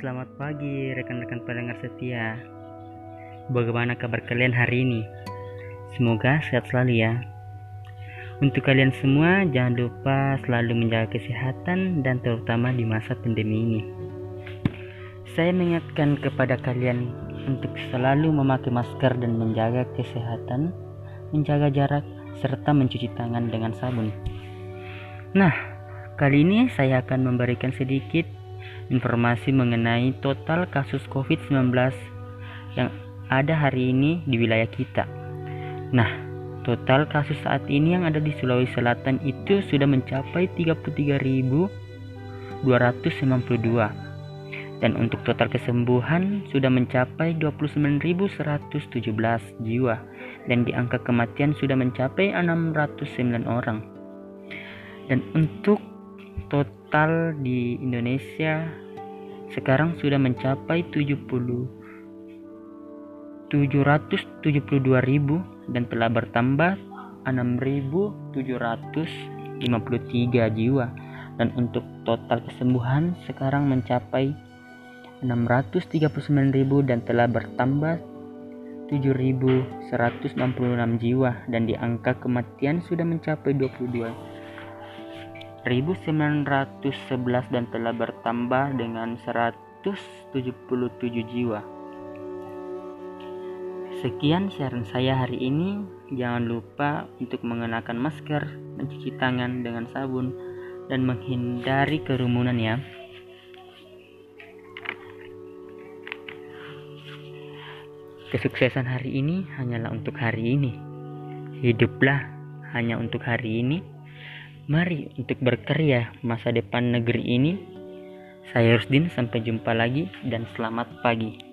selamat pagi rekan-rekan pendengar setia. Bagaimana kabar kalian hari ini? Semoga sehat selalu ya. Untuk kalian semua, jangan lupa selalu menjaga kesehatan dan terutama di masa pandemi ini. Saya mengingatkan kepada kalian untuk selalu memakai masker dan menjaga kesehatan, menjaga jarak, serta mencuci tangan dengan sabun. Nah, kali ini saya akan memberikan sedikit informasi mengenai total kasus COVID-19 yang ada hari ini di wilayah kita. Nah, total kasus saat ini yang ada di Sulawesi Selatan itu sudah mencapai 33.292 dan untuk total kesembuhan sudah mencapai 29.117 jiwa dan di angka kematian sudah mencapai 609 orang. Dan untuk total di Indonesia sekarang sudah mencapai 70 772.000 dan telah bertambah 6.753 jiwa. Dan untuk total kesembuhan sekarang mencapai 639.000 dan telah bertambah 7.166 jiwa. Dan di angka kematian sudah mencapai 22 1911 dan telah bertambah dengan 177 jiwa. Sekian siaran saya hari ini. Jangan lupa untuk mengenakan masker, mencuci tangan dengan sabun, dan menghindari kerumunan ya. Kesuksesan hari ini hanyalah untuk hari ini. Hiduplah hanya untuk hari ini Mari untuk berkarya masa depan negeri ini. Saya Rusdin, sampai jumpa lagi dan selamat pagi.